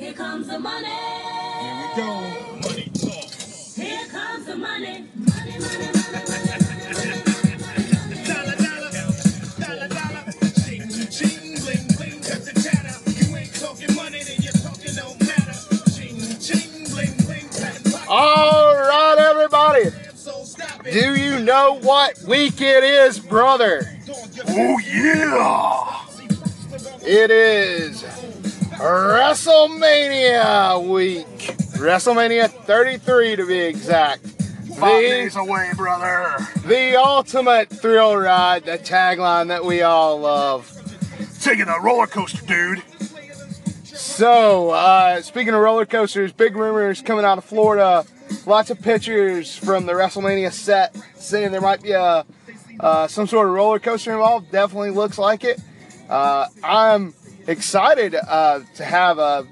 Here comes the money. Here we go. Money talk. Here comes the money. Money, money, money, money. Dollar, dollar. Dollar, dollar. Ching, ching, bling, bling, cut the chatter. You ain't talking money, then your talking don't matter. Ching, ching, bling, bling, patent pocket. All right, everybody. So stop it. Do you know what week it is, brother? Oh, yeah. It is WrestleMania week. WrestleMania 33 to be exact. Five The, days away, brother. the ultimate thrill ride, the tagline that we all love. Taking a roller coaster, dude. So, uh, speaking of roller coasters, big rumors coming out of Florida. Lots of pictures from the WrestleMania set saying there might be a uh, some sort of roller coaster involved. Definitely looks like it. Uh, I'm excited uh, to have a,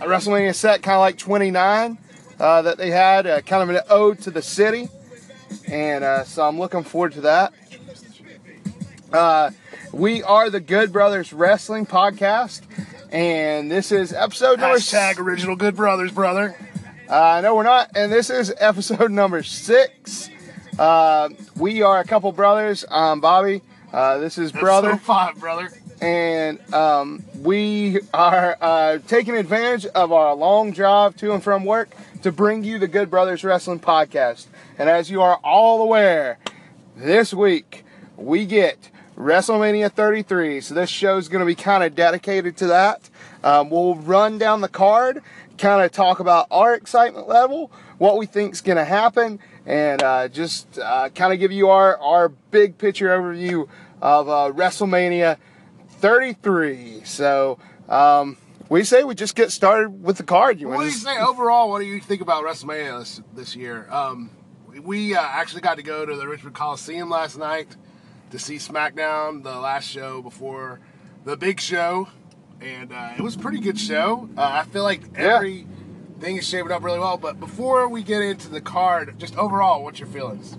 a WrestleMania set kind of like 29 uh, that they had, uh, kind of an ode to the city, and uh, so I'm looking forward to that. Uh, we are the Good Brothers Wrestling Podcast, and this is episode number. Hashtag original good brothers, brother. Uh, no, we're not, and this is episode number six. Uh, we are a couple brothers. I'm Bobby. Uh, this is brother, five, brother. and um, we are uh, taking advantage of our long drive to and from work to bring you the Good Brothers Wrestling Podcast. And as you are all aware, this week we get WrestleMania 33. So this show is going to be kind of dedicated to that. Um, we'll run down the card, kind of talk about our excitement level, what we think is going to happen, and uh, just uh, kind of give you our, our big picture overview of uh, WrestleMania 33. So um, we say we just get started with the card. You What want do to you think overall? What do you think about WrestleMania this, this year? Um, we uh, actually got to go to the Richmond Coliseum last night to see SmackDown, the last show before the big show, and uh, it was a pretty good show. Uh, I feel like Yeah. everything is shaping up really well. But before we get into the card, just overall, what's your feelings,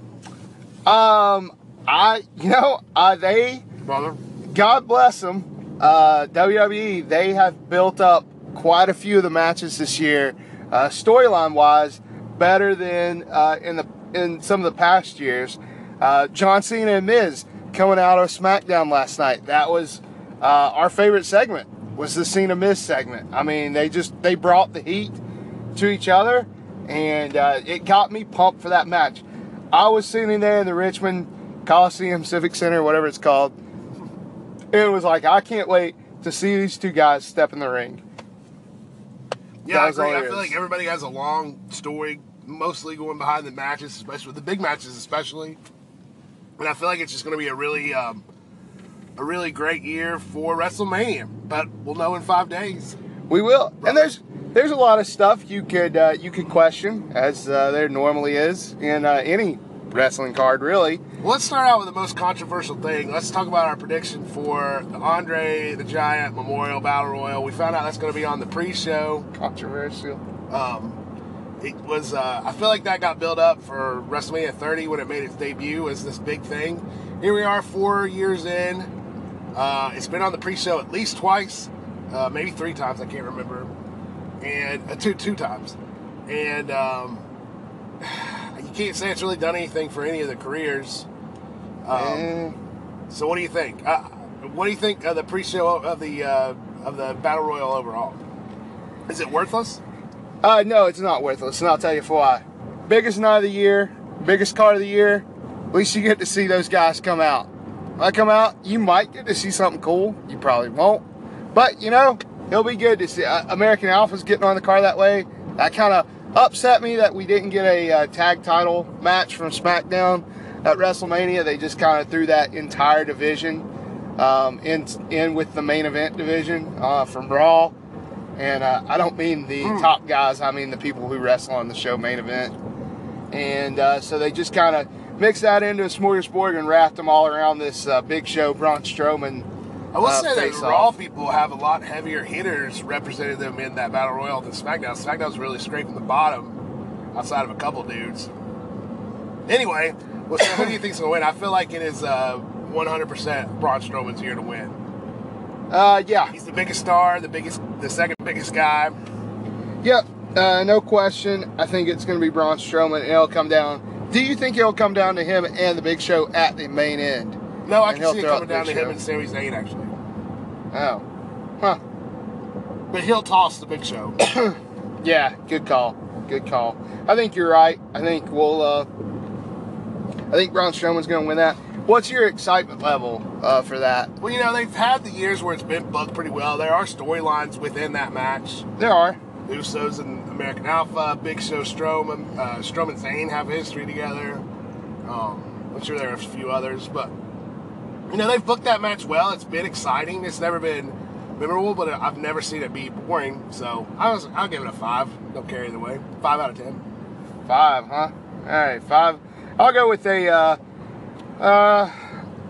Um, I, you know, uh, they, brother? God bless them, uh, WWE, they have built up quite a few of the matches this year, uh, storyline wise, better than uh, in the in some of the past years. Uh, John Cena and Miz coming out of SmackDown last night. That was uh, our favorite segment. Was the Cena Miz segment? I mean, they just they brought the heat to each other, and uh, it got me pumped for that match. I was sitting there in the Richmond Coliseum Civic Center, whatever it's called, it was like I can't wait to see these two guys step in the ring. Yeah, I agree. I feel like everybody has a long story, mostly going behind the matches, especially the big matches, especially. And I feel like it's just going to be a really, um, a really great year for WrestleMania. But we'll know in five days. We will, and there's there's a lot of stuff you could uh, you could question as uh, there normally is in uh, any wrestling card, really. Well, let's start out with the most controversial thing. Let's talk about our prediction for the Andre the Giant Memorial Battle Royal. We found out that's going to be on the pre-show. Controversial. Um, it was. Uh, I feel like that got built up for WrestleMania 30 when it made its debut as this big thing. Here we are, four years in. Uh, it's been on the pre-show at least twice, uh, maybe three times. I can't remember, and uh, two two times. And um, you can't say it's really done anything for any of the careers. Um, Eh, so what do you think? Uh, what do you think of the pre-show of the uh, of the battle royal overall? Is it worthless? Uh, no, it's not worthless, and I'll tell you why. Biggest night of the year, biggest card of the year. At least you get to see those guys come out. When I come out, you might get to see something cool. You probably won't, but you know it'll be good to see. Uh, American Alpha's getting on the car that way. That kind of upset me that we didn't get a uh, tag title match from SmackDown at WrestleMania. They just kind of threw that entire division um, in in with the main event division uh, from Raw. And uh, I don't mean the top guys, I mean the people who wrestle on the show main event. And uh, so they just kind of mixed that into a smorgasbord and wrapped them all around this uh, big show, Braun Strowman. I will uh, say that. Raw people have a lot heavier hitters represented them in that battle royal than SmackDown. SmackDown's really scraping the bottom outside of a couple dudes. Anyway, well, so who do you think's gonna win? I feel like it is uh, 100% Braun Strowman's here to win. Uh, yeah, He's the biggest star, the biggest, the second biggest guy. Yep, uh, no question. I think it's going to be Braun Strowman, and it'll come down. Do you think it'll come down to him and the Big Show at the main end? No, I can see it coming down to him Show. and Sami Zayn actually. Oh, huh? But he'll toss the Big Show. Yeah, good call. Good call. I think you're right. I think we'll. Uh, I think Braun Strowman's going to win that. What's your excitement level uh, for that? well, you know they've had the years where it's been booked pretty well. There are storylines within that match. There are. Usos and American Alpha, Big Show, Strowman, uh, Strowman, Zayn have history together. Um, I'm sure there are a few others, but you know they've booked that match well. It's been exciting. It's never been memorable, but I've never seen it be boring. So I was, I'll give it a five. Don't care either way. Five out of ten. Five, huh? All right, five. I'll go with a. Uh, uh,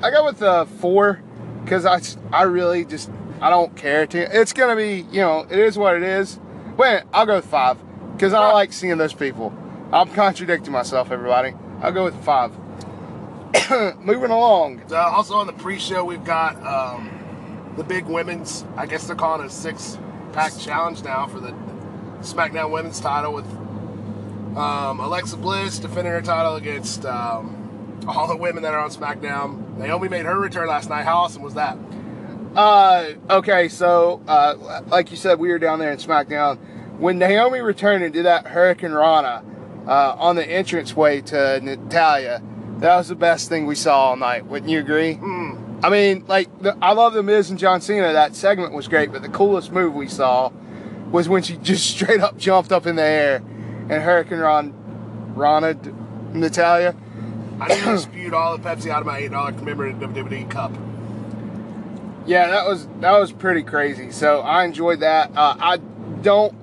I go with a four because I, I really just I don't care. To, it's gonna be you know it is what it is. Wait, I'll go with five because I like seeing those people. I'm contradicting myself, everybody. I'll go with five. Moving along. Uh, also on the pre-show, we've got um, the big women's. I guess they're calling it a six-pack challenge now for the SmackDown Women's title with um, Alexa Bliss defending her title against um, all the women that are on SmackDown. Naomi made her return last night. How awesome was that? Uh, okay, so uh, like you said, we were down there in SmackDown when Naomi returned and did that Hurricane Rana uh, on the entranceway to Natalya. That was the best thing we saw all night. Wouldn't you agree? I mean, like the, I love the Miz and John Cena. That segment was great, but the coolest move we saw was when she just straight up jumped up in the air and Hurricane Ron, Rana Natalya. I didn't dispute all the Pepsi out of my eight-dollar commemorative WWE cup. Yeah, that was that was pretty crazy. So I enjoyed that. Uh, I don't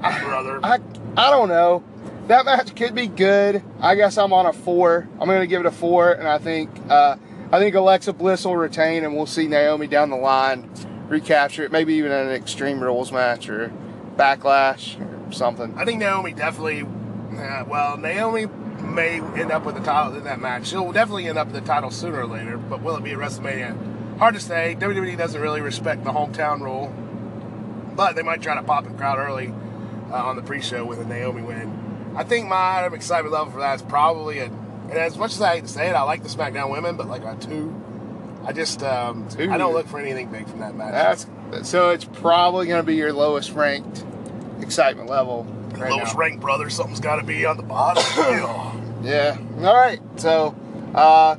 Brother. I I don't know. That match could be good. I guess I'm on a four. I'm gonna give it a four, and I think uh, I think Alexa Bliss will retain, and we'll see Naomi down the line recapture it. Maybe even in an Extreme Rules match or Backlash or something. I think Naomi definitely. Uh, well, Naomi may end up with the title in that match. She'll definitely end up with the title sooner or later. But will it be at WrestleMania? Hard to say. WWE doesn't really respect the hometown rule, but they might try to pop the crowd early uh, on the pre-show with a Naomi win. I think my excitement level for that is probably a. And as much as I hate to say it, I like the SmackDown women, but like a two. I just um, Two. I don't look for anything big from that match. That's so it's probably gonna be your lowest ranked excitement level. Right lowest now. ranked brother. Something's got to be on the bottom. Yeah. All right. So, uh,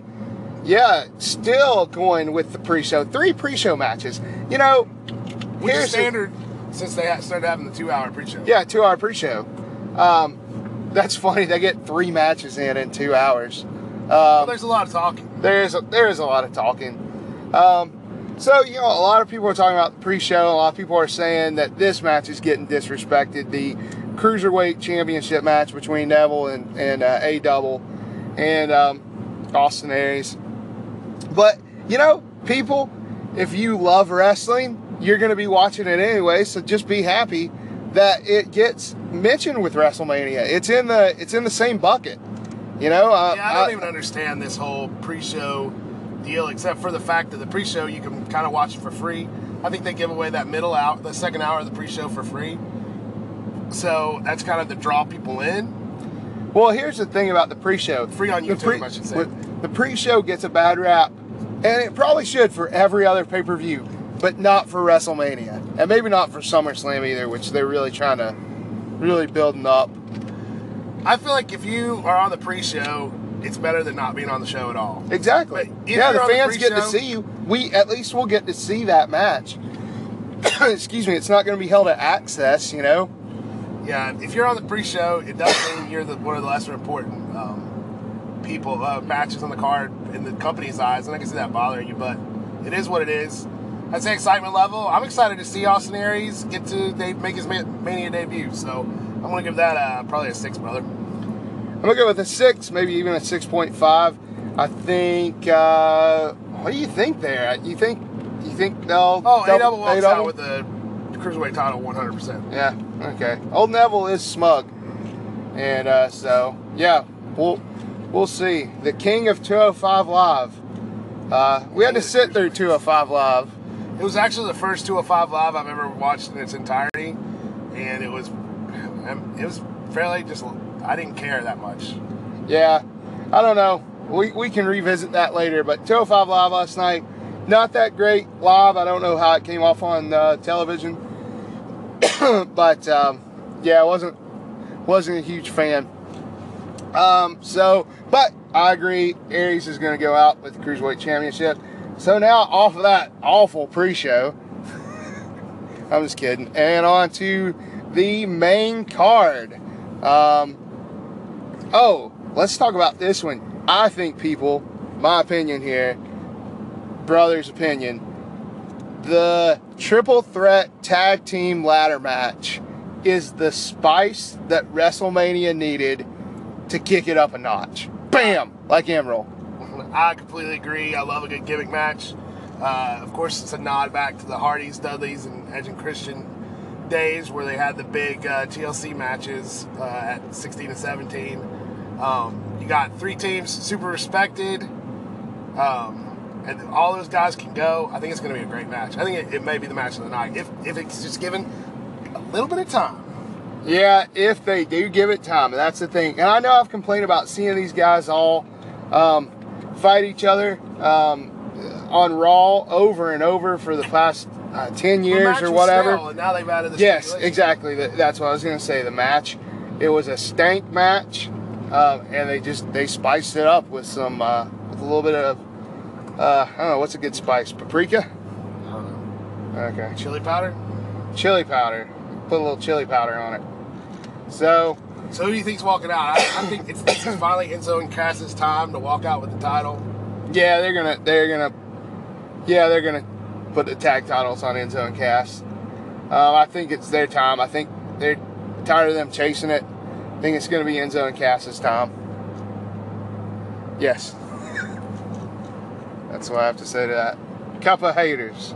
yeah, still going with the pre-show. Three pre-show matches. You know, Which here's the- standard since they started having the two-hour pre-show. yeah, two-hour pre-show. Um, that's funny. They get three matches in in two hours. Well, Um, there's a lot of talking. there is a, there is a lot of talking. Um, so you know, a lot of people are talking about the pre-show. A lot of people are saying that this match is getting disrespected. The cruiserweight championship match between Neville and and uh, A Double and um, Austin Aries. But you know, people, if you love wrestling, you're going to be watching it anyway. So just be happy that it gets mentioned with WrestleMania. It's in the it's in the same bucket. You know, uh, Yeah, I don't even understand this whole pre-show deal, except for the fact that the pre-show you can kind of watch it for free. I think they give away that middle out, the second hour of the pre-show for free. So that's kind of to draw people in. Well, here's the thing about the pre-show. Free on The YouTube, I should say. The pre-show gets a bad rap, and it probably should for every other pay-per-view, but not for WrestleMania, and maybe not for SummerSlam either, which they're really trying to really building up. I feel like if you are on the pre-show, it's better than not being on the show at all. Exactly. Yeah, the on the fans get to see you. We at least will get to see that match. Excuse me. It's not going to be held at Axxess, you know. Yeah, if you're on the pre-show, it does mean you're the, one of the lesser important um, people uh, matches on the card in the company's eyes, and I can see that bothering you, but it is what it is. I'd say excitement level. I'm excited to see Austin Aries get to they make his Mania debut, so I'm gonna give that uh, probably a six, brother. I'm gonna go with a six, maybe even a six point five. I think. Uh, what do you think there? You think? You think they'll? Oh, A double- double walks out with the cruiserweight title 100. percent Yeah. Okay. Old Neville is smug, and uh, so yeah, we'll we'll see. The king of 205 live. Uh, we had to sit through 205 live. It was actually the first 205 live I've ever watched in its entirety. and it was it was fairly just I didn't care that much. Yeah, I don't know. We, we can revisit that later. But 205 Live last night, not that great live. I don't know how it came off on uh, television, but um, yeah, I wasn't wasn't a huge fan. Um, so, but I agree, Aries is going to go out with the Cruiserweight Championship. So now, off of that awful pre-show, I'm just kidding, and on to the main card. Um, oh, let's talk about this one. I think people, my opinion here, brother's opinion, the triple threat tag team ladder match is the spice that WrestleMania needed to kick it up a notch. Bam! Like Emeril. I completely agree. I love a good gimmick match. Uh, of course, it's a nod back to the Hardys, Dudleys, and Edge and Christian days where they had the big uh, TLC matches uh, at 16 and 17. Um, you got three teams, super respected, um, and all those guys can go. I think it's going to be a great match. I think it, it may be the match of the night if if it's just given a little bit of time. Yeah, if they do give it time, and that's the thing. And I know I've complained about seeing these guys all um, fight each other um, on Raw over and over for the past uh, ten The years match or whatever. now they've added the Yes, exactly. That's what I was going to say. The match, it was a stank match, um, and they just they spiced it up with some uh, with a little bit of uh, I don't know what's a good spice. Paprika. I don't know. Okay. Chili powder. Chili powder. Put a little chili powder on it. So So who do you think's walking out? I, I think it's this is finally Enzo and Cass's time to walk out with the title. yeah, they're gonna they're gonna yeah they're gonna put the tag titles on Enzo and Cass. Um, I think it's their time. I think they're tired of them chasing it. I think it's gonna be Enzo and Cass's time. Yes. That's what I have to say to that. Cup of haters.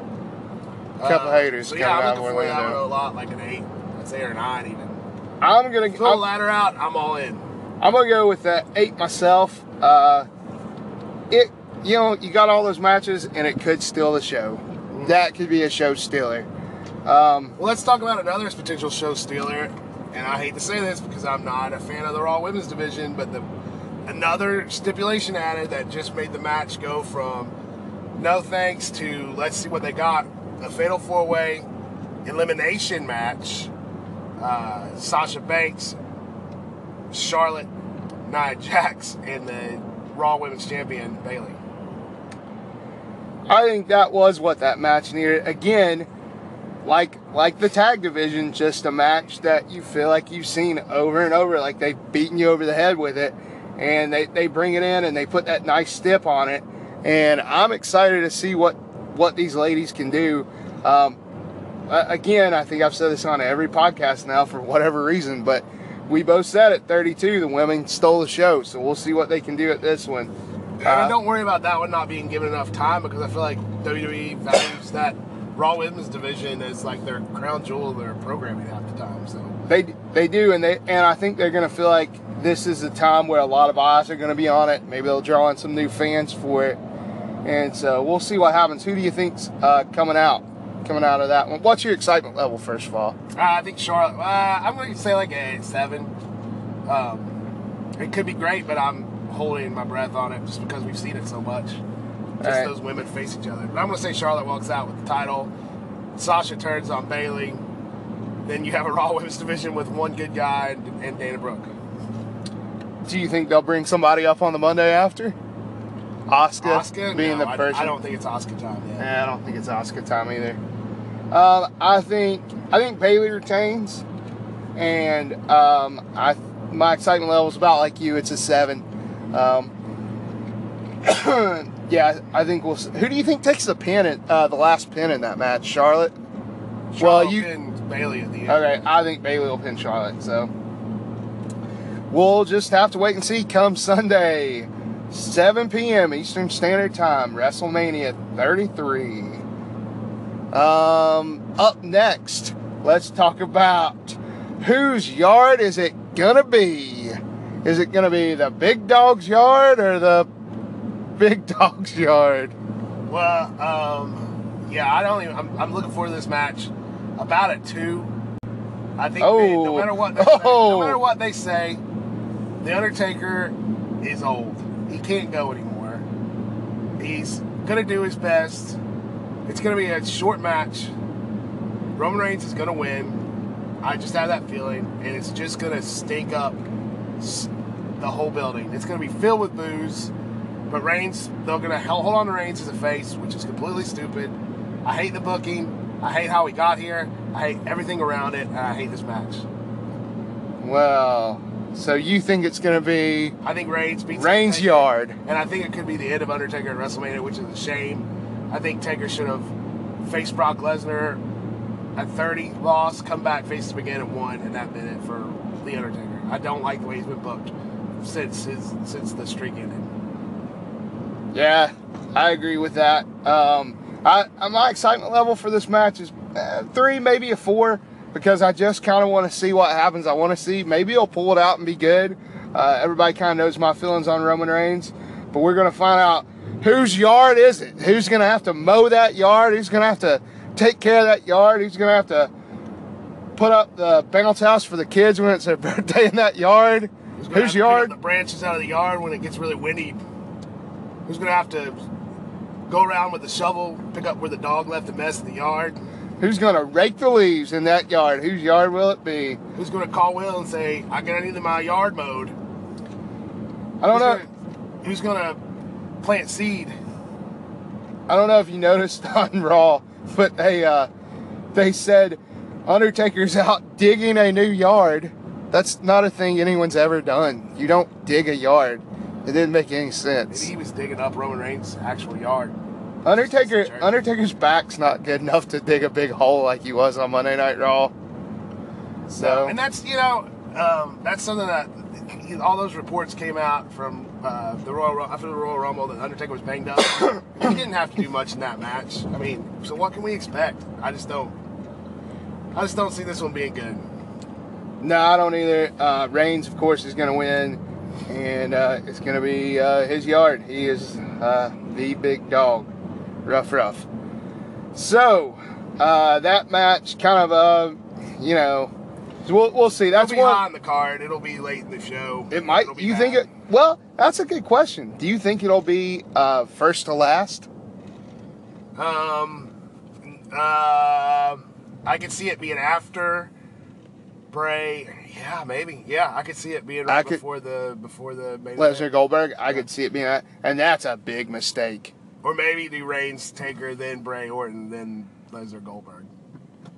Cup of Uh, haters So coming yeah, out I'm looking for that one a lot, like an eight. I'd say or nine even. I'm gonna I'm, ladder out. I'm all in. I'm gonna go with that eight myself. Uh, it you know you got all those matches and it could steal the show. That could be a show stealer. Um, Well, let's talk about another potential show stealer. And I hate to say this because I'm not a fan of the Raw Women's Division, but the another stipulation added that just made the match go from no thanks to let's see what they got. A fatal four way elimination match. Uh, Sasha Banks, Charlotte, Nia Jax, and the Raw Women's Champion Bayley. I think that was what that match needed. Again, like like the tag division, just a match that you feel like you've seen over and over, like they've beaten you over the head with it, and they, they bring it in and they put that nice stip on it. And I'm excited to see what what these ladies can do. Um, again, I think I've said this on every podcast now for whatever reason, but we both said at 32 the women stole the show, so we'll see what they can do at this one. And Uh, don't worry about that one not being given enough time because I feel like WWE values that Raw Women's division as like their crown jewel of their programming half the time. So They they do, and they and I think they're going to feel like this is a time where a lot of eyes are going to be on it. Maybe they'll draw in some new fans for it, and so we'll see what happens. Who do you think's uh, coming out? Coming out of that one. What's your excitement level first of all? uh, I think Charlotte. Uh, I'm going to say like a seven. Um, it could be great, but I'm holding my breath on it just because we've seen it so much. Just Alright. those women face each other. But I'm going to say Charlotte walks out with the title. Sasha turns on Bayley. Then you have a Raw Women's division with one good guy and, and Dana Brooke. Do you think they'll bring somebody up on the Monday after? Oscar, Oscar being No, the I- person. I, don't think it's Oscar time yet. Yeah, I don't think it's Oscar time either. Um, I think I think Bayley retains, and um, I my excitement level is about like you. It's a seven. Um, yeah, I think we'll. Who do you think takes the pin? In, uh, the last pin in that match, Charlotte. Charlotte well, you pinned Bayley at the end. okay? I think Bayley will pin Charlotte. So we'll just have to wait and see. Come Sunday, 7 p.m. Eastern Standard Time, WrestleMania 33. Um, up next, let's talk about whose yard is it gonna be? Is it gonna be the big dog's yard or the big dog's yard? Well, um, yeah, I don't even. I'm, I'm looking forward to this match. About at two. I think they- no Oh. matter what, they say, Oh. no matter what they say, the Undertaker is old. He can't go anymore. He's gonna do his best. It's gonna be a short match. Roman Reigns is gonna win. I just have that feeling, and it's just gonna stink up the whole building. It's gonna be filled with boos. But Reigns, they're gonna hold on to Reigns as a face, which is completely stupid. I hate the booking. I hate how we got here. I hate everything around it, and I hate this match. Well, so you think it's going to be I think Reigns beats Reigns yard? and I think it could be the end of Undertaker at WrestleMania, which is a shame. I think Taker should have faced Brock Lesnar at 30, lost, come back, faced him again, and won, and that been it for the Undertaker. I don't like the way he's been booked since his since the streak ended. Yeah, I agree with that. Um, I, my excitement level for this match is uh, three, maybe a four, because I just kind of want to see what happens. I want to see maybe he'll pull it out and be good. Uh, everybody kind of knows my feelings on Roman Reigns, but we're gonna find out whose yard is it. Who's gonna have to mow that yard? Who's gonna have to take care of that yard? Who's gonna have to put up the bounce house for the kids when it's their birthday in that yard? Who's Whose to yard? The branches out of the yard when it gets really windy. Who's gonna have to go around with a shovel, pick up where the dog left the mess in the yard? Who's gonna rake the leaves in that yard? Whose yard will it be? Who's gonna call Will and say, "I gotta need my yard mowed"? I don't who's know. Gonna, who's gonna plant seed? I don't know if you noticed on Raw, but they uh, they said Undertaker's out digging a new yard. That's not a thing anyone's ever done. You don't dig a yard. It didn't make any Maybe sense. he was digging up Roman Reigns' actual yard. Undertaker Undertaker's back's not good enough to dig a big hole like he was on Monday Night Raw. So and that's you know um, that's something that all those reports came out from uh, the Royal after the Royal Rumble that Undertaker was banged up. he didn't have to do much in that match. I mean, so what can we expect? I just don't. I just don't see this one being good. No, I don't either. Uh, Reigns, of course, is going to win, and uh, it's going to be uh, his yard. He is uh, the big dog, rough, rough. So uh, that match, kind of, uh, you know, we'll, we'll see. That's It'll be high on the card. It'll be late in the show. It might. You think it? Well, that's a good question. Do you think it'll be uh, first to last? Um, uh, I could see it being after Bray. Yeah, maybe. Yeah, I could see it being right could- before the before the main Lesnar. Goldberg. I could see it being that, and that's a big mistake. or maybe the Reigns, Taker, then Bray Orton, then Lesnar Goldberg.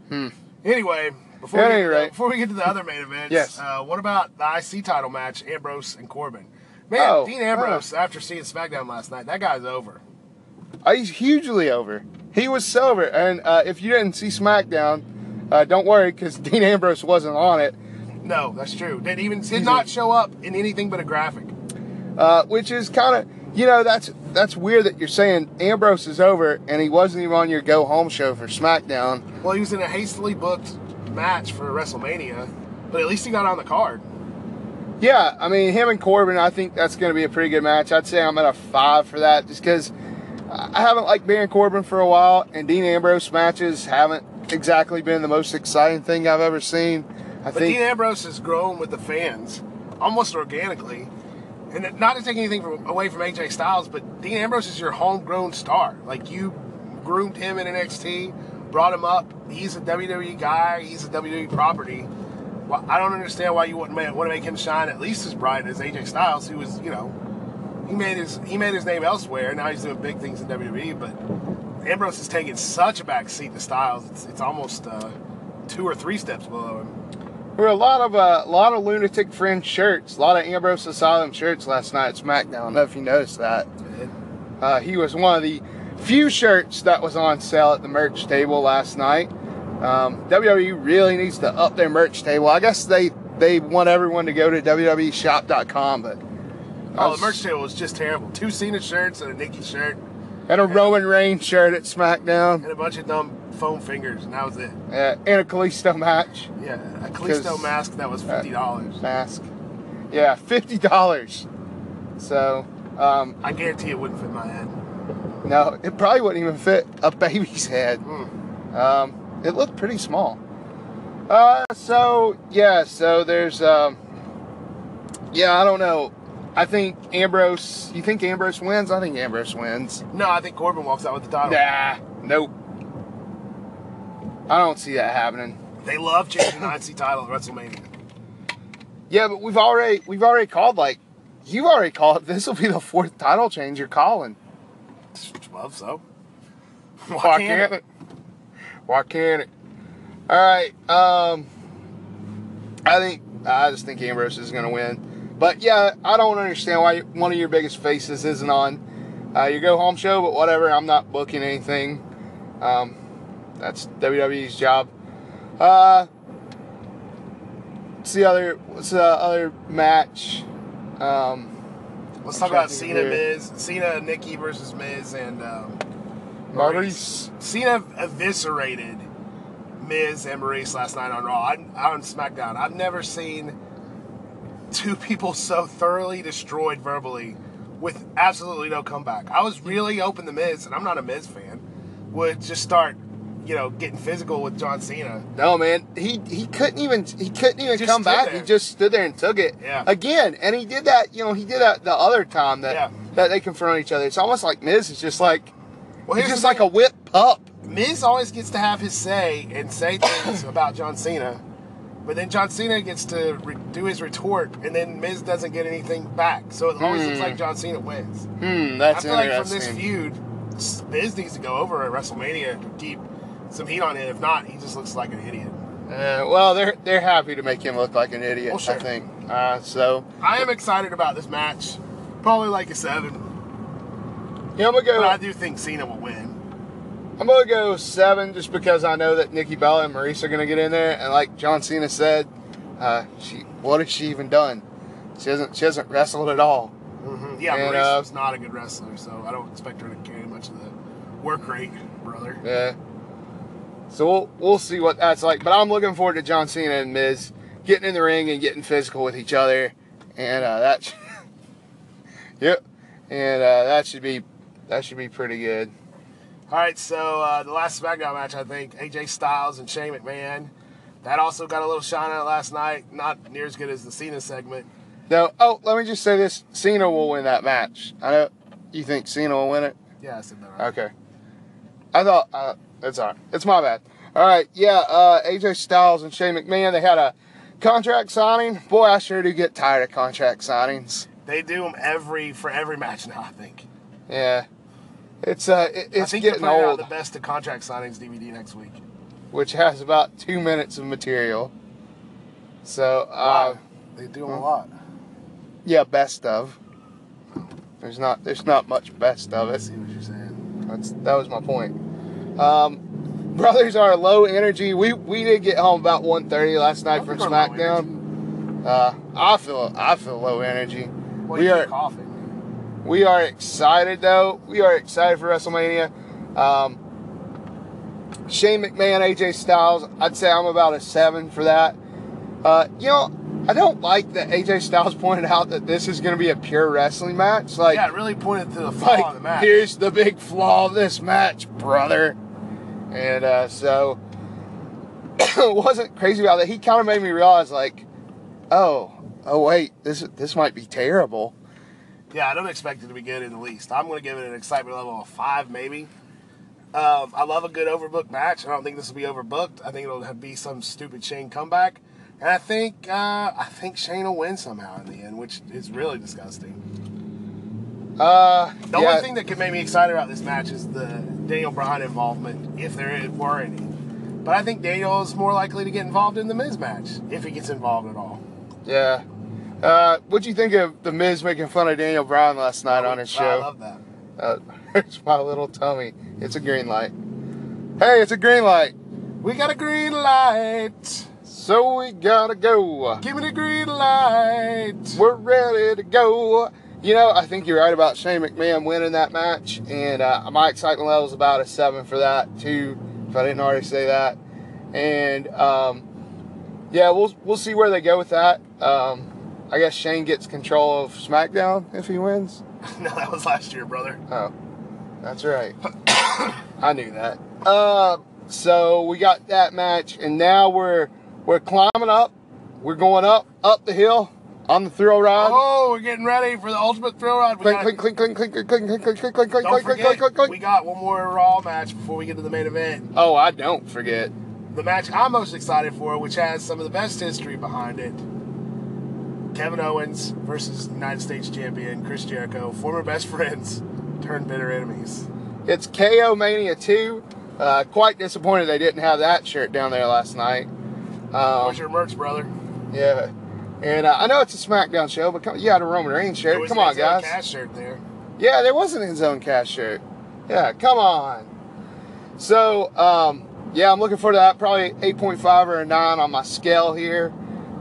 Hmm. Anyway, before we, get, before we get to the other main events, Yes. uh, what about the IC title match, Ambrose and Corbin? Man, Oh, Dean Ambrose, after seeing SmackDown last night, that guy's over. Uh, He's hugely over. He was so over. And uh, if you didn't see SmackDown, uh, don't worry because Dean Ambrose wasn't on it, No, that's true. Did even did not show up in anything but a graphic. uh, which is kind of you know that's that's weird that you're saying Ambrose is over and he wasn't even on your go home show for SmackDown. Well, he was in a hastily booked match for WrestleMania, but at least he got on the card. Yeah, I mean him and Corbin. I think that's going to be a pretty good match. I'd say I'm at a five for that just because I haven't liked Baron Corbin for a while, and Dean Ambrose matches haven't exactly been the most exciting thing I've ever seen. I But think Dean Ambrose has grown with the fans almost organically. And not to take anything from, away from AJ Styles, but Dean Ambrose is your homegrown star. Like you groomed him in NXT, brought him up. He's a WWE guy. He's a WWE property. Well, I don't understand why you wouldn't ma- want to make him shine at least as bright as AJ Styles, who was, you know, he made his he made his name elsewhere. Now he's doing big things in WWE. But Ambrose is taking such a back seat to Styles. It's, it's almost uh, two or three steps below him. There were a lot of uh, a lot of Lunatic Fringe shirts, a lot of Ambrose Asylum shirts last night at SmackDown. I don't know if you noticed that. Uh, he was one of the few shirts that was on sale at the merch table last night. Um, WWE really needs to up their merch table. I guess they they want everyone to go to WWEshop.com, but Oh, was- the merch table was just terrible. Two Cena shirts and a Nikki shirt and a Roman Reigns shirt at SmackDown, and a bunch of dumb foam fingers, and that was it. uh, and a Kalisto match Yeah, a Kalisto mask that was uh, fifty dollars. mask. Yeah, fifty dollars. So um, I guarantee it wouldn't fit my head. No, it probably wouldn't even fit a baby's head. Hmm. Um, it looked pretty small. Uh, so yeah, so there's um, yeah, I don't know. I think Ambrose. You think Ambrose wins? I think Ambrose wins. No, I think Corbin walks out with the title. Nah, nope. I don't see that happening. They love changing the IC title at WrestleMania. Yeah, but we've already we've already called like you've already called. This will be the fourth title change you're calling. Well, so. Why, can't it? Why can't it? All right. Um, I think I just think Ambrose is going to win. But yeah, I don't understand why one of your biggest faces isn't on uh, your go home show. But whatever, I'm not booking anything. Um, that's WWE's job. Uh, what's the other? What's the other match? Um, Let's talk about Cena. Miz, Cena, Nikki versus Miz, and um, Maryse. Cena eviscerated Miz and Maryse last night on Raw. I, on SmackDown, I've never seen two people so thoroughly destroyed verbally with absolutely no comeback. I was really hoping the Miz, and I'm not a Miz fan, would just start, you know, getting physical with John Cena. No man, he he couldn't even he couldn't even Just come back. there. He just stood there and took it. Yeah. Again, and he did that. You know, he did that the other time that Yeah. that they confront each other. It's almost like Miz is just like Well, he's just like a whip pup. Miz always gets to have his say and say things about John Cena, but then John Cena gets to re- do his retort, and then Miz doesn't get anything back. So it always looks Hmm. like John Cena wins. Hmm, that's I feel like from this feud, Miz needs to go over at WrestleMania to keep some heat on him. If not, he just looks like an idiot. Uh, well, they're they're happy to make him look like an idiot. Well, sure. I think. Uh, so I am excited about this match. Probably like a seven, yeah, I'm gonna go. but I do think Cena will win. I'm gonna go seven just because I know that Nikki Bella and Maryse are gonna get in there, and like John Cena said, uh, she what has she even done? She hasn't she hasn't wrestled at all. hmm Yeah, And, Maryse uh, is not a good wrestler, so I don't expect her to carry much of the work rate, brother. Yeah. So we'll we'll see what that's like. But I'm looking forward to John Cena and Miz getting in the ring and getting physical with each other, and uh, that. yep. And uh, that should be that should be pretty good. All right, so uh, the last SmackDown match, I think AJ Styles and Shane McMahon. That also got a little shine on it last night. Not near as good as the Cena segment. No. Oh, let me just say this: Cena will win that match. I know you think Cena will win it. Yeah, I said that right. Okay. I thought uh, it's all right. It's my bad. All right. Yeah. Uh, AJ Styles and Shane McMahon. They had a contract signing. Boy, I sure do get tired of contract signings. They do them every for every match now. I think. Yeah. It's uh, it, I it's getting old, the best of contract signings DVD next week. which has about two minutes of material. So, uh, Wow. They do a lot. yeah, best of. There's not, there's not much best of I it. see what you're saying. That's that was my point. Um, brothers are low energy. We we did get home about 1.30 last night I from think we're low SmackDown. Uh, I feel I feel low energy. Well, we are coughing. We are excited though. We are excited for WrestleMania. Um, Shane McMahon, AJ Styles. I'd say I'm about a seven for that. Uh, you know, I don't like that AJ Styles pointed out that this is going to be a pure wrestling match. Like, yeah, it really pointed to the flaw in the match. here's the big flaw of this match, brother. And uh, so it wasn't crazy about that. He kind of made me realize, like, oh, oh wait, this this might be terrible. Yeah, I don't expect it to be good in the least. I'm going to give it an excitement level of five, maybe. Um, I love a good overbooked match. I don't think this will be overbooked. I think it'll have- be some stupid Shane comeback, and I think uh, I think Shane will win somehow in the end, which is really disgusting. Uh, The yeah, only thing that could make me excited about this match is the Daniel Bryan involvement, if there were any. But I think Daniel is more likely to get involved in the Miz match if he gets involved at all. yeah. Uh, what'd you think of the Miz making fun of Daniel Bryan last night on his show? I love that. Uh, it's my little tummy. It's a green light. Hey, it's a green light. We got a green light. So we gotta go. Give me the green light. We're ready to go. You know, I think you're right about Shane McMahon winning that match, and uh, my excitement level is about a seven for that too. If I didn't already say that, and um, yeah, we'll we'll see where they go with that. Um, I guess Shane gets control of SmackDown if he wins. no, that was last year, brother. Oh, that's right. I knew that. Uh, so we got that match, and now we're we're climbing up. We're going up, up the hill on the thrill ride. Oh, we're getting ready for the ultimate thrill ride. Clink, clink, clink, clink, clink, clink, clink, clink, clink, clink, clink, clink, clink, clink, clink. we got one more Raw match before we get to the main event. Oh, I don't forget. The match I'm most excited for, which has some of the best history behind it. Kevin Owens versus United States champion Chris Jericho, former best friends turned bitter enemies. It's KO Mania 2. Uh, quite disappointed they didn't have that shirt down there last night. Um, Where's your merch, brother? yeah. And uh, I know it's a SmackDown show, but come, you had a Roman Reigns shirt. Come on, guys. Cass shirt there. Yeah, there was an Enzo Cass shirt. Yeah, come on. So, um, yeah, I'm looking for that. Probably 8.5 or a 9 on my scale here.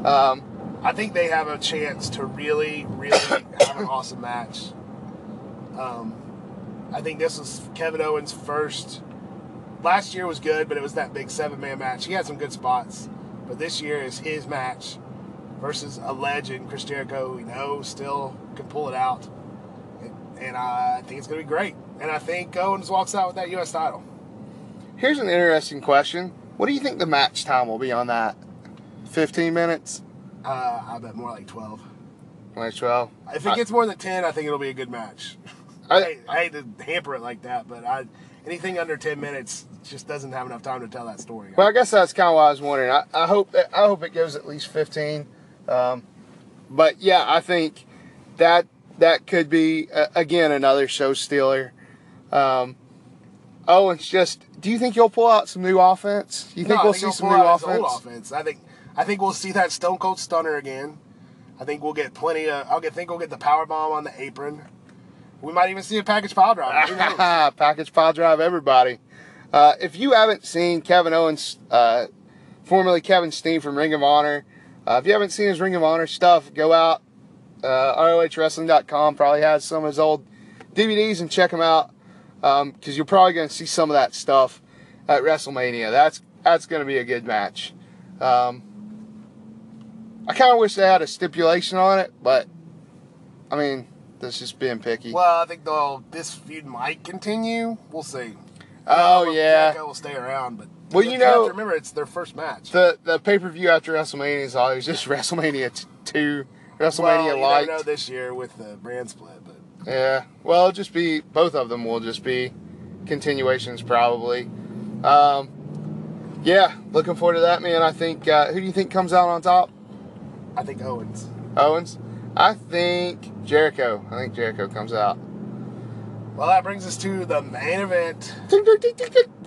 Um, I think they have a chance to really, really have an awesome match. Um, I think this is Kevin Owens' first. Last year was good, but it was that big seven man match. He had some good spots, but this year is his match versus a legend, Chris Jericho, who we know still can pull it out. And, and I think it's going to be great. And I think Owens walks out with that U.S. title. here's an interesting question. What do you think the match time will be on that? 15 minutes? Uh, I bet more like 12. Like 12? If it gets more than 10, I think it'll be a good match. I- I, hate- I hate to hamper it like that, but I anything under 10 minutes just doesn't have enough time to tell that story. Well, I guess that's kind of what I was wondering. I, I hope that, I hope it goes at least 15. Um, but yeah, I think that that could be uh, again another show stealer. Um, Owens just. Do you think you'll pull out some new offense? You think No, I we'll think see some new offense? offense. I think I think we'll see that Stone Cold Stunner again. I think we'll get plenty of. Get think we'll get the power bomb on the apron. We might even see a package pile knows? Package pile drive, everybody. Uh, if you haven't seen Kevin Owens, uh, formerly Kevin Steen from Ring of Honor, uh, if you haven't seen his Ring of Honor stuff, go out. Uh, ROHWrestling.com probably has some of his old DVDs and check them out because you're probably going to see some of that stuff at WrestleMania. That's that's going to be a good match. Um, I kind of wish they had a stipulation on it, but I mean, that's just being picky. well, I think though this feud might continue. We'll see. Oh, yeah. Jericho will stay around, but Well, you know- remember it's their first match. the the pay per view after WrestleMania is always just WrestleMania t- two, WrestleMania well, you light. know this year with the brand split, but Yeah, well, it'll just be both of them will just be continuations probably. Um, yeah, looking forward to that, man. I think uh, who do you think comes out on top? I think Owens. Owens. I think Jericho. I think Jericho comes out. Well, that brings us to the main event.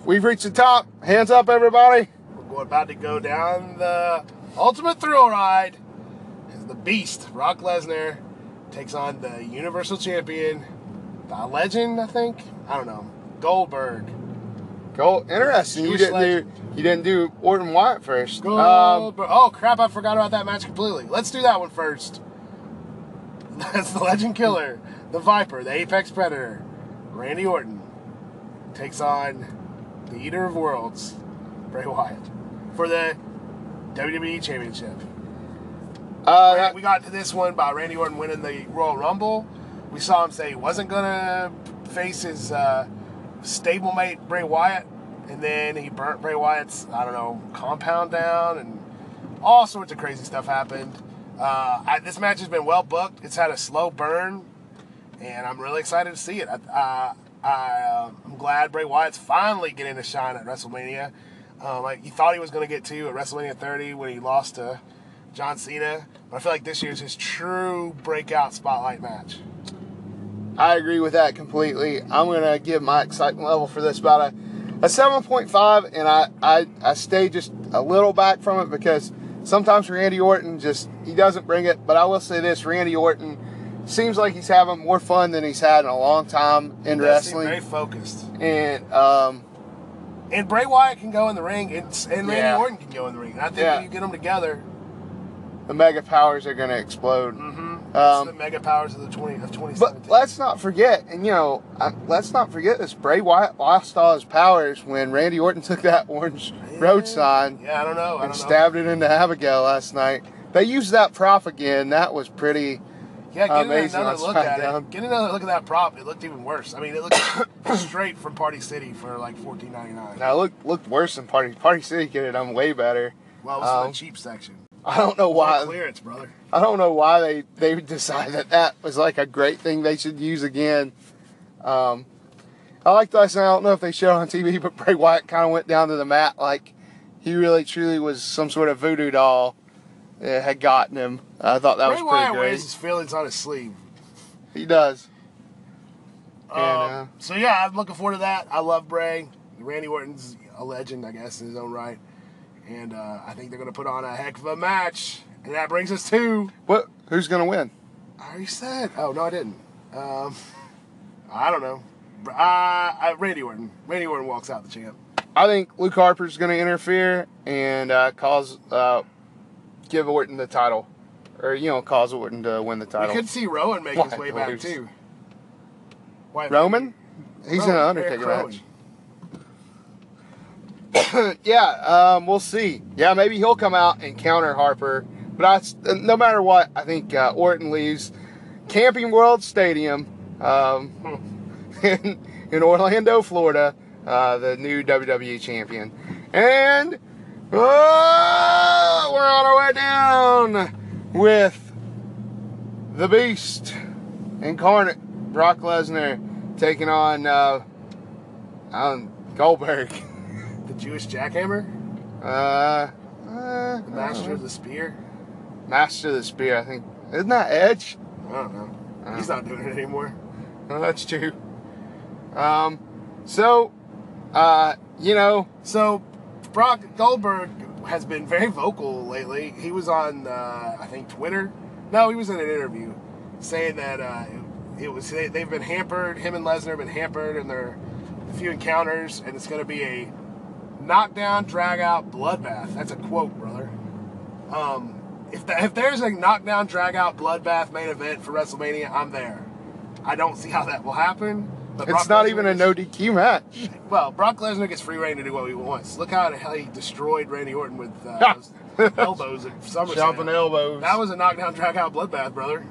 We've reached the top. Hands up, everybody. We're about to go down the ultimate thrill ride as the Beast, Brock Lesnar, takes on the Universal Champion, the Legend, I think. I don't know, Goldberg. Go. Interesting. You didn't do. You didn't do Orton Wyatt first. Um, oh crap! I forgot about that match completely. Let's do that one first. That's the Legend Killer, the Viper, the Apex Predator, Randy Orton takes on the Eater of Worlds, Bray Wyatt, for the WWE Championship. uh, that- we got to this one by Randy Orton winning the Royal Rumble. We saw him say he wasn't gonna face his uh, stablemate Bray Wyatt, and then he burnt Bray Wyatt's I don't know compound down, and all sorts of crazy stuff happened. Uh, I, this match has been well booked. It's had a slow burn, and I'm really excited to see it. I, I, uh, I'm glad Bray Wyatt's finally getting a shine at WrestleMania. Um, like he thought he was going to get to at WrestleMania 30 when he lost to John Cena, but I feel like this year's his true breakout spotlight match. I agree with that completely. I'm gonna give my excitement level for this about a, a 7.5, and I, I I stay just a little back from it because sometimes Randy Orton just he doesn't bring it. But I will say this: Randy Orton seems like he's having more fun than he's had in a long time in wrestling, very focused. and um, And Bray Wyatt can go in the ring, and, and Randy Yeah. Orton can go in the ring. And I think Yeah. when you get them together, the mega powers are gonna explode. mm-hmm, Um, the mega powers of the 20 of But let's not forget, and you know, I, let's not forget this. Bray Wyatt lost all his powers when Randy Orton took that orange road sign. Yeah, I don't know. I and don't know. stabbed it into Abigail last night. They used that prop again. That was pretty. Yeah, get Amazing another look at SmackDown. it. Get another look at that prop. It looked even worse. I mean, it looked straight from Party City for like fourteen ninety nine. Now look looked worse than Party Party City Get it, I'm way better. Well, it was Um, the cheap section. I don't know Why clearance, brother? I don't know why they they decided that that was like a great thing they should use again. Um, I like that. I don't know if they showed on TV, but Bray Wyatt kind of went down to the mat like he really truly was some sort of voodoo doll that had gotten him. I thought that Bray was Wyatt pretty wears great. his feelings on his sleeve. He does. And, Um, uh, so yeah, I'm looking forward to that. I love Bray. Randy Orton's a legend, I guess, in his own right. And uh, I think they're going to put on a heck of a match. And that brings us to. What? Who's gonna win? I already said. Oh no, I didn't. Um, I don't know. Uh, uh, Randy Orton. Randy Orton walks out the champ. I think Luke Harper's gonna interfere and uh, cause uh, give Orton the title, or you know, cause Orton to win the title. title. could see Rowan make his Why way back too. Why- Roman? He's in an Undertaker match. Yeah, um, we'll see. Yeah, maybe he'll come out and counter Harper. But I s no matter what, I think uh, Orton leaves Camping World Stadium um, in, in Orlando, Florida, uh, the new WWE champion. And oh, we're on our way down with the Beast incarnate, Brock Lesnar, taking on uh, Goldberg. The Jewish jackhammer, Uh, uh, the master of the spear. Master of the Spear, I think. Isn't that Edge? I don't know. Uh. He's not doing it anymore. No, that's true. Um, so, uh, you know, So, Brock Goldberg has been very vocal lately. He was on, uh, I think, Twitter. No, he was in an interview saying that uh, it was they, they've been hampered. Him and Lesnar have been hampered in their few encounters, and it's going to be a knockdown, drag out, bloodbath. That's a quote, brother. Um, if the, if there's a knockdown, drag out, bloodbath main event for WrestleMania, I'm there. I don't see how that will happen. But it's Brock not Lesnar even a no DQ match. well, Brock Lesnar gets free reign to do what he wants. Look how the hell he destroyed Randy Orton with uh, elbows at SummerSlam. Jumping elbows. That was a knockdown, drag out bloodbath, brother.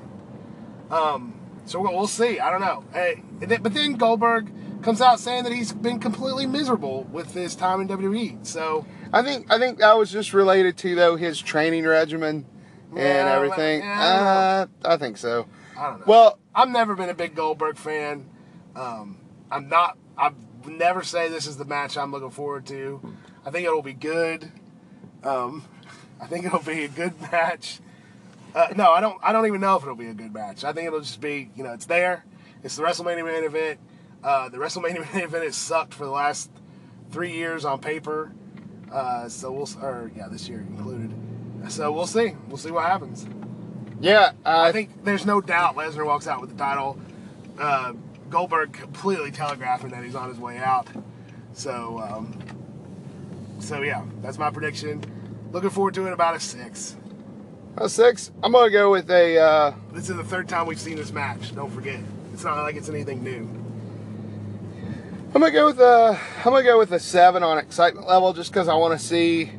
Um, so we'll, we'll see. I don't know. Hey, but then Goldberg comes out saying that he's been completely miserable with his time in WWE. So I think I think that was just related to though his training regimen and Yeah, everything. yeah, uh, I think so. I don't know. Well, I've never been a big Goldberg fan. Um, I'm not. I never say this is the match I'm looking forward to. I think it'll be good. Um, I think it'll be a good match. Uh, no, I don't. I don't even know if it'll be a good match. I think it'll just be. You know, it's there. It's the WrestleMania main event. Uh, the WrestleMania main event has sucked for the last three years on paper. Uh, so we'll. Or yeah, this year included. So we'll see. We'll see what happens. yeah, uh, I think there's no doubt Lesnar walks out with the title. Uh, Goldberg completely telegraphing that he's on his way out. So, um, so yeah, that's my prediction. Looking forward to it about a six. a six. I'm gonna go with a. Uh, This is the third time we've seen this match. Don't forget, it's not like it's anything new. I'm gonna go with a. I'm gonna go with a seven on excitement level, just because I want to see.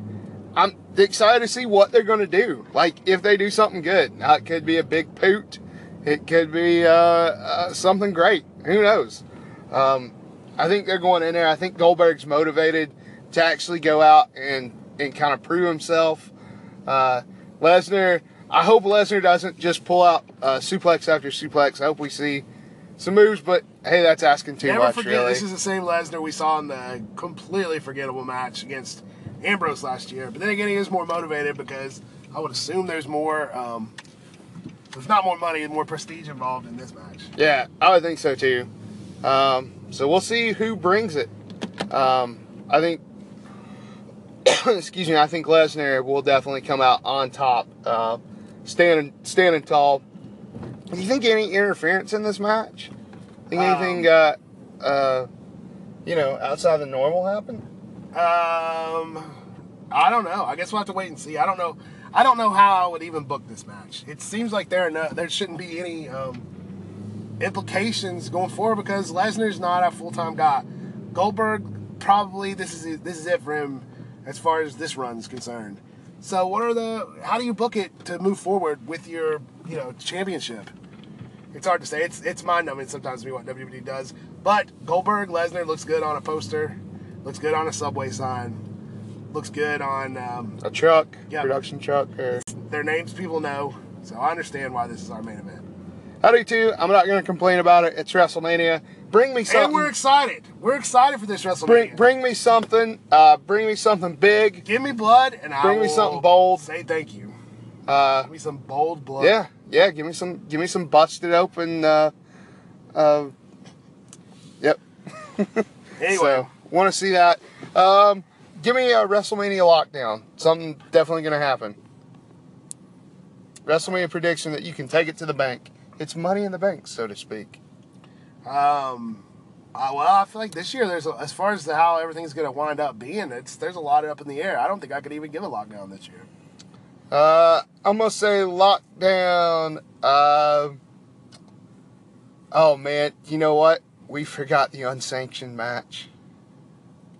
I'm excited to see what they're gonna do. Like if they do something good, now it could be a big poot. It could be uh, uh, something great. Who knows? Um, I think they're going in there. I think Goldberg's motivated to actually go out and and kind of prove himself. Uh, Lesnar. I hope Lesnar doesn't just pull out uh, suplex after suplex. I hope we see some moves, but hey, that's asking too Never much, forget, really. this is the same Lesnar we saw in the completely forgettable match against Ambrose last year. But then again, he is more motivated because I would assume there's more, um, if not more money, more prestige involved in this match. Yeah, I would think so too. Um, so we'll see who brings it. Um, I think, excuse me, I think Lesnar will definitely come out on top, uh, standing standing tall. Do you think any interference in this match? Think Um, anything, uh, uh, you know, outside the normal happened? Um, I don't know. I guess we'll have to wait and see. I don't know. I don't know how I would even book this match. It seems like there are no, there shouldn't be any um, implications going forward because Lesnar's not a full time guy. Goldberg probably this is it, this is it for him as far as this run's concerned. So what are the how do you book it to move forward with your you know championship? It's hard to say. It's it's mind numbing sometimes to me what WWE does. But Goldberg Lesnar looks good on a poster, looks good on a subway sign. looks good on um, A truck, Yeah. production truck. Or their names. People know, so I understand why this is our main event. I do too. I'm not going to complain about it. It's WrestleMania. Bring me something. And we're excited. We're excited for this WrestleMania. bring bring me something. Uh, bring me something big. Give me blood, and I Bring me something bold. Say thank you. Uh, Give me some bold blood. yeah, yeah. Give me some. Give me some busted open. Uh, uh, yep. Anyway, So want to see that. Um, give me a WrestleMania lockdown. Something definitely going to happen. WrestleMania prediction that you can take it to the bank. It's money in the bank, so to speak. Um, uh, well, I feel like this year there's a, as far as the, how everything's going to wind up being, it's there's a lot up in the air. I don't think I could even give a lockdown this year. Uh, I'm gonna say lockdown. Uh, oh man, you know what? We forgot the unsanctioned match.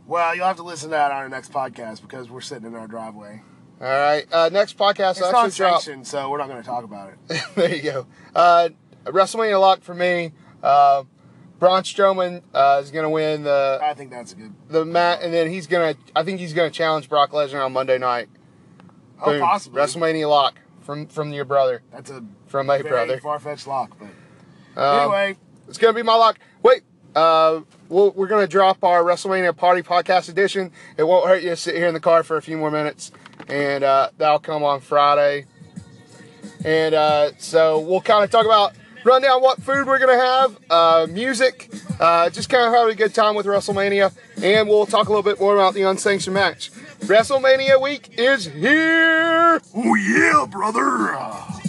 Well, you'll have to listen to that on our next podcast because we're sitting in our driveway. All right. Uh, next podcast It's not sanctioned, so we're not going to talk about it. there you go. Uh, WrestleMania lock for me. Uh, Braun Strowman uh, is gonna win the I think that's a good. the mat, and then he's gonna. I think he's gonna challenge Brock Lesnar on Monday night. Oh, Boom. possibly. WrestleMania lock from from your brother, That's a from my brother. far-fetched lock, but Um, anyway, It's gonna be my lock. Wait, uh, we'll, we're gonna drop our WrestleMania Party Podcast edition. It won't hurt you to sit here in the car for a few more minutes, and uh, that'll come on Friday. And uh, so we'll kind of talk about run down what food we're gonna have, uh, music, uh, just kind of having a good time with WrestleMania, and we'll talk a little bit more about the unsanctioned match. WrestleMania week is here. oh yeah, brother. I'm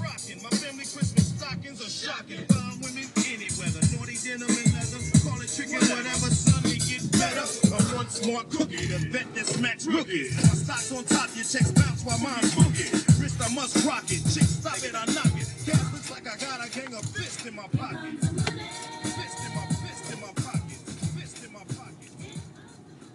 rocking. My family Christmas stockings are shocking. Fine women any weather. Naughty denim and leather. Call it chicken, whatever. Son, it get better. I'm one smart cookie. The vet that smacks rookies. My stocks on top. Your checks bounce while mine boogie. Wrist, I must rock it. Chick, stop it. I knock it. Like I got a gang of fists in my pocket.